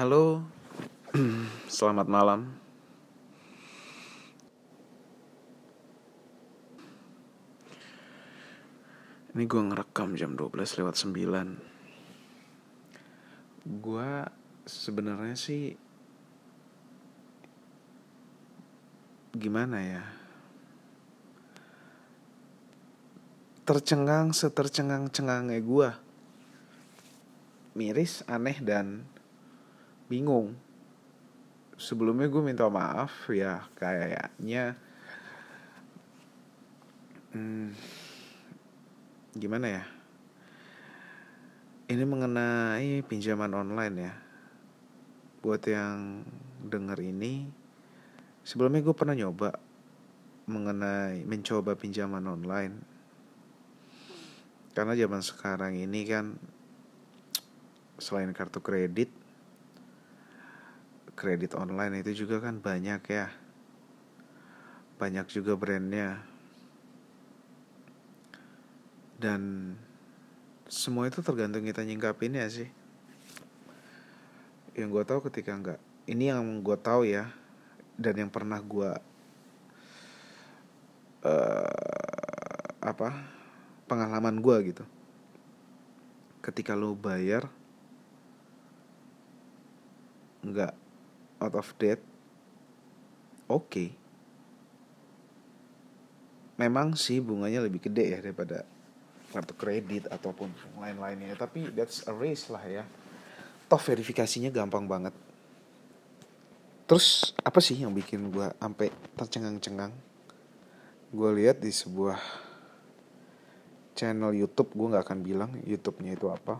Halo, selamat malam. Ini gue ngerekam jam 12 lewat 9 Gue sebenarnya sih Gimana ya? Tercengang setercengang-cengangnya gue Miris, aneh, dan bingung. Sebelumnya gue minta maaf ya kayaknya hmm, gimana ya? Ini mengenai pinjaman online ya. Buat yang denger ini sebelumnya gue pernah nyoba mengenai mencoba pinjaman online. Karena zaman sekarang ini kan selain kartu kredit kredit online itu juga kan banyak ya. Banyak juga brandnya. Dan semua itu tergantung kita nyingkapin ya sih. Yang gue tahu ketika enggak ini yang gue tahu ya dan yang pernah gue uh, apa pengalaman gue gitu. Ketika lo bayar nggak out of debt oke. Okay. memang sih bunganya lebih gede ya daripada kartu kredit ataupun lain-lainnya tapi that's a race lah ya. Toh verifikasinya gampang banget. Terus apa sih yang bikin gue sampai tercengang-cengang? Gue lihat di sebuah channel YouTube gue nggak akan bilang YouTube-nya itu apa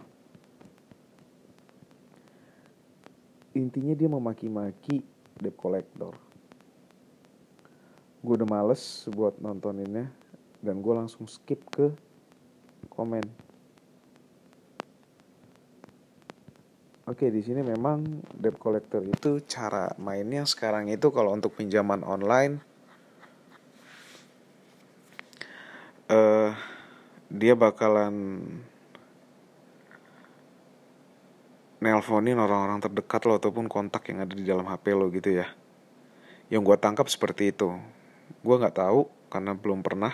intinya dia memaki-maki debt collector gue udah males buat nontoninnya dan gue langsung skip ke komen. Oke, di sini memang debt collector itu cara mainnya sekarang itu kalau untuk pinjaman online uh, dia bakalan nelponin orang-orang terdekat lo ataupun kontak yang ada di dalam HP lo gitu ya. Yang gue tangkap seperti itu. Gue nggak tahu karena belum pernah.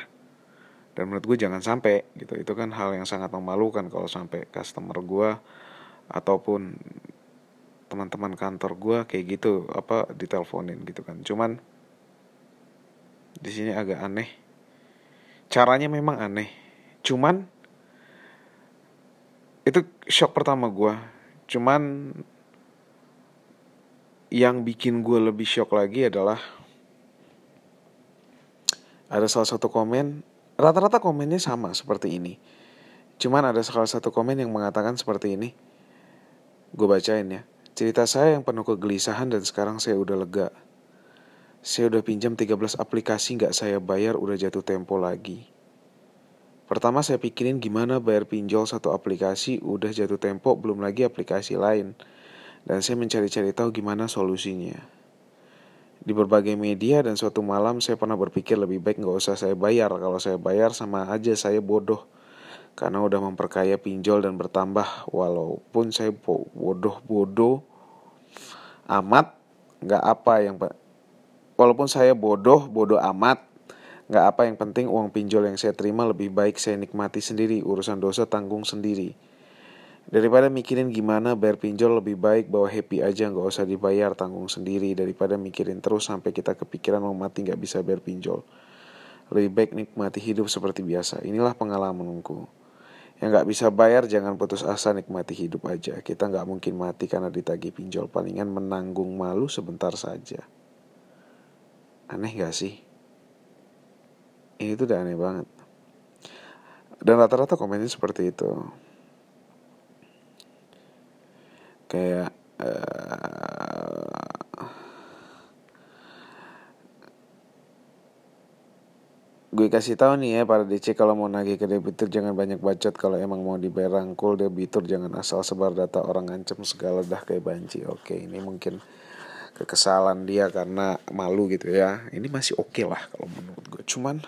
Dan menurut gue jangan sampai gitu. Itu kan hal yang sangat memalukan kalau sampai customer gue ataupun teman-teman kantor gue kayak gitu apa diteleponin gitu kan. Cuman di sini agak aneh. Caranya memang aneh. Cuman itu shock pertama gue cuman yang bikin gue lebih shock lagi adalah ada salah satu komen Rata-rata komennya sama seperti ini. Cuman ada salah satu komen yang mengatakan seperti ini. Gue bacain ya. Cerita saya yang penuh kegelisahan dan sekarang saya udah lega. Saya udah pinjam 13 aplikasi nggak saya bayar udah jatuh tempo lagi. Pertama saya pikirin gimana bayar pinjol satu aplikasi udah jatuh tempo belum lagi aplikasi lain. Dan saya mencari-cari tahu gimana solusinya. Di berbagai media dan suatu malam saya pernah berpikir lebih baik nggak usah saya bayar. Kalau saya bayar sama aja saya bodoh. Karena udah memperkaya pinjol dan bertambah. Walaupun saya bodoh-bodoh amat nggak apa yang walaupun saya bodoh bodoh amat nggak apa yang penting uang pinjol yang saya terima lebih baik saya nikmati sendiri urusan dosa tanggung sendiri Daripada mikirin gimana bayar pinjol lebih baik bawa happy aja nggak usah dibayar tanggung sendiri daripada mikirin terus sampai kita kepikiran mau mati nggak bisa bayar pinjol. Lebih baik nikmati hidup seperti biasa. Inilah pengalamanku. Yang nggak bisa bayar jangan putus asa nikmati hidup aja. Kita nggak mungkin mati karena ditagih pinjol. Palingan menanggung malu sebentar saja. Aneh gak sih? Ini tuh udah aneh banget. Dan rata-rata komennya seperti itu. kayak uh, gue kasih tahu nih ya para DC kalau mau nagih ke debitur jangan banyak bacot kalau emang mau dibayar rangkul debitur jangan asal sebar data orang ancam segala dah kayak banci oke ini mungkin kekesalan dia karena malu gitu ya ini masih oke okay lah kalau menurut gue cuman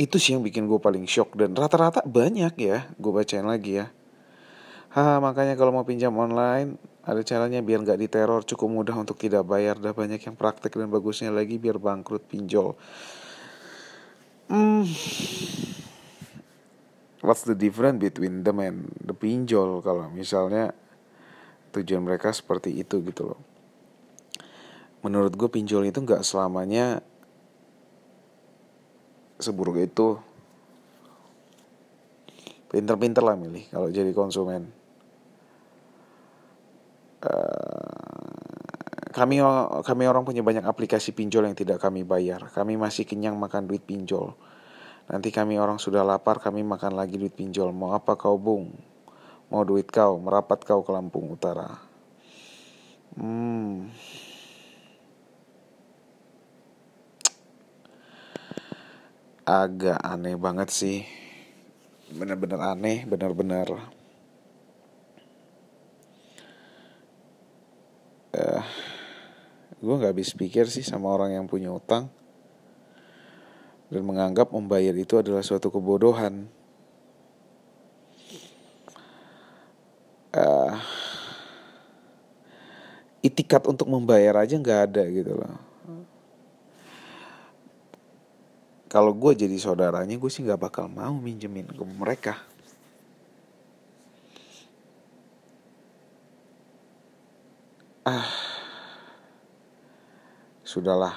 itu sih yang bikin gue paling shock dan rata-rata banyak ya gue bacain lagi ya Haha makanya kalau mau pinjam online ada caranya biar nggak diteror cukup mudah untuk tidak bayar dah banyak yang praktek dan bagusnya lagi biar bangkrut pinjol. Hmm. What's the difference between them and the pinjol kalau misalnya tujuan mereka seperti itu gitu loh. Menurut gue pinjol itu nggak selamanya seburuk itu. Pinter-pinter lah milih kalau jadi konsumen kami kami orang punya banyak aplikasi pinjol yang tidak kami bayar. Kami masih kenyang makan duit pinjol. Nanti kami orang sudah lapar, kami makan lagi duit pinjol. Mau apa kau bung? Mau duit kau, merapat kau ke Lampung Utara. Hmm. Agak aneh banget sih. Bener-bener aneh, bener-bener uh, gue nggak habis pikir sih sama orang yang punya utang dan menganggap membayar itu adalah suatu kebodohan. Uh, itikat untuk membayar aja nggak ada gitu loh. Kalau gue jadi saudaranya, gue sih nggak bakal mau minjemin ke mereka. ah. Sudahlah.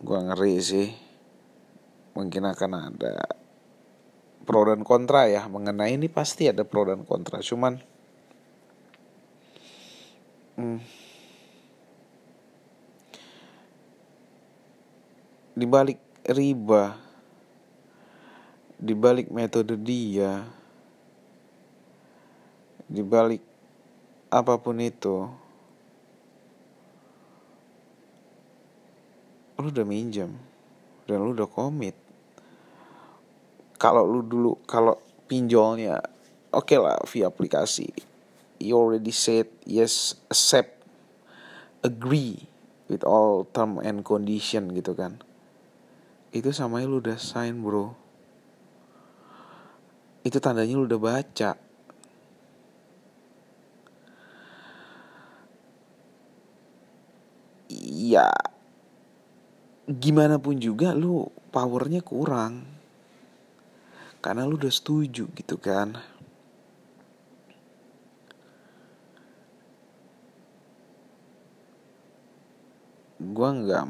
Gua ngeri sih. Mungkin akan ada pro dan kontra ya. Mengenai ini pasti ada pro dan kontra. Cuman hmm, di balik riba. Di balik metode dia. Di balik apa pun itu. Lu udah minjem. Dan lu udah komit. Kalau lu dulu kalau pinjolnya oke okay lah via aplikasi. You already said yes accept agree with all term and condition gitu kan itu sama lu udah sign bro. Itu tandanya lu udah baca. Ya gimana pun juga lu powernya kurang. Karena lu udah setuju gitu kan. Gue nggak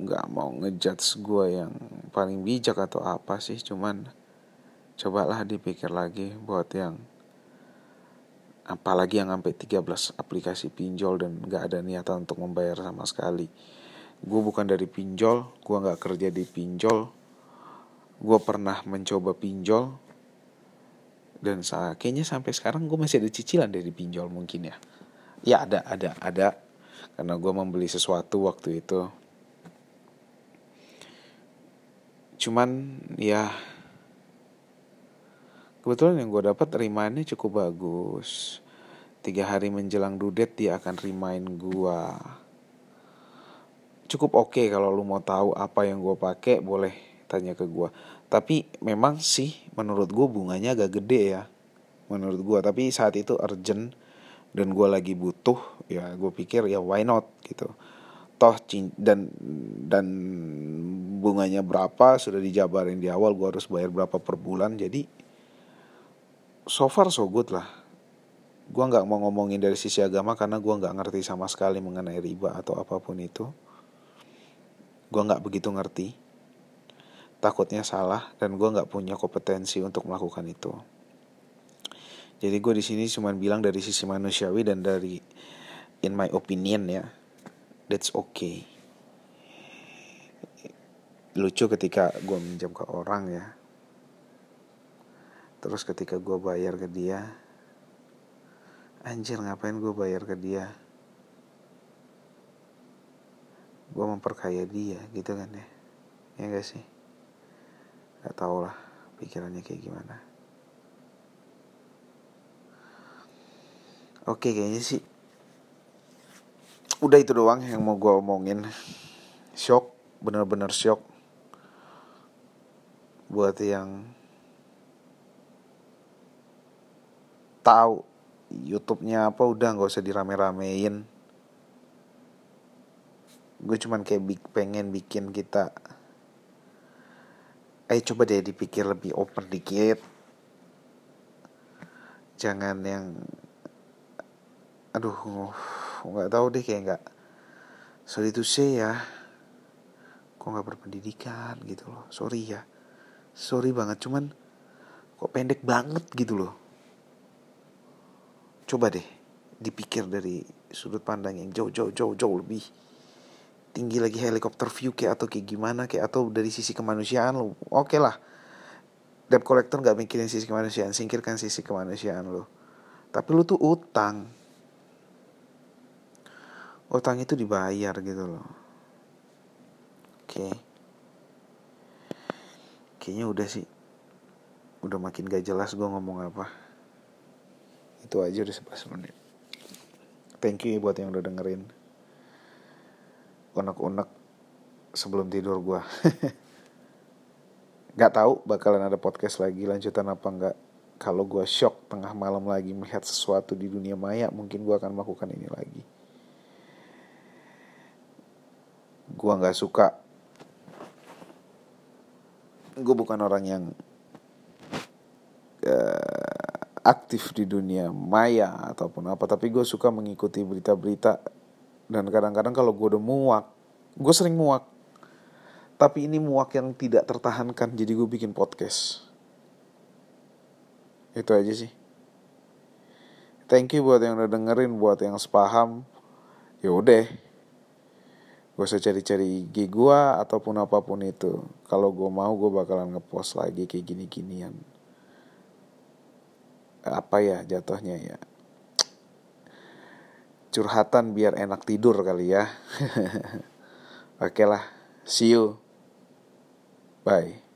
nggak mau ngejudge gue yang paling bijak atau apa sih cuman cobalah dipikir lagi buat yang apalagi yang sampai 13 aplikasi pinjol dan gak ada niatan untuk membayar sama sekali. Gue bukan dari pinjol gue gak kerja di pinjol. Gue pernah mencoba pinjol dan kayaknya sampai sekarang gue masih ada cicilan dari pinjol mungkin ya. Ya ada ada ada. Karena gue membeli sesuatu waktu itu cuman ya Kebetulan yang gue dapat remindnya cukup bagus. Tiga hari menjelang dudet dia akan remind gue. Cukup oke okay kalau lu mau tahu apa yang gue pakai boleh tanya ke gue. Tapi memang sih menurut gue bunganya agak gede ya. Menurut gue tapi saat itu urgent dan gue lagi butuh ya gue pikir ya why not gitu toh dan dan bunganya berapa sudah dijabarin di awal gue harus bayar berapa per bulan. Jadi so far so good lah. Gue nggak mau ngomongin dari sisi agama karena gue nggak ngerti sama sekali mengenai riba atau apa pun itu. Gue nggak begitu ngerti. Takutnya salah dan gue nggak punya kompetensi untuk melakukan itu. Jadi gue di sini cuma bilang dari sisi manusiawi dan dari in my opinion ya that's okay. Lucu ketika gue minjam ke orang ya. Terus ketika gue bayar ke dia anjir ngapain gue bayar ke dia? Gue memperkaya dia gitu kan ya. Ya gak sih? Gak tau lah pikirannya kayak gimana. Oke kayaknya sih udah itu doang yang mau gue omongin. Shock bener-bener shock. Buat yang tahu YouTube-nya apa udah nggak usah dirame-ramein. Gue cuman kayak big, pengen bikin kita eh coba deh dipikir lebih open dikit. Jangan yang aduh nggak tahu deh kayak nggak sorry to say ya. Kok nggak berpendidikan gitu loh. Sorry ya. Sorry banget cuman kok pendek banget gitu loh. Coba deh dipikir dari sudut pandang yang jauh jauh jauh jauh lebih tinggi lagi helikopter view kayak atau kayak gimana kayak atau dari sisi kemanusiaan lo. Oke okay lah. Debt collector nggak mikirin sisi kemanusiaan singkirkan sisi kemanusiaan lo. Tapi lu tuh utang utang itu dibayar gitu loh. Oke. Okay. kayaknya udah sih. Udah makin gak jelas gue ngomong apa. Itu aja udah 11 menit. Thank you buat yang udah dengerin. Unek-unek sebelum tidur gue nggak tahu bakalan ada podcast lagi lanjutan apa nggak kalau gue shock tengah malam lagi melihat sesuatu di dunia maya mungkin gue akan melakukan ini lagi gue nggak suka. Gue bukan orang yang uh, aktif di dunia maya ataupun apa tapi gue suka mengikuti berita-berita. Dan kadang-kadang kalau gue udah muak gue sering muak. Tapi ini muak yang tidak tertahankan jadi gue bikin podcast. Itu aja sih. Thank you buat yang udah dengerin buat yang sepaham. Ya gue usah cari-cari IG gue ataupun apa pun itu. Kalau gue mau gue bakalan ngepost lagi kayak gini-ginian. Apa ya jatuhnya ya? Curhatan biar enak tidur kali ya. Oke lah see you. Bye.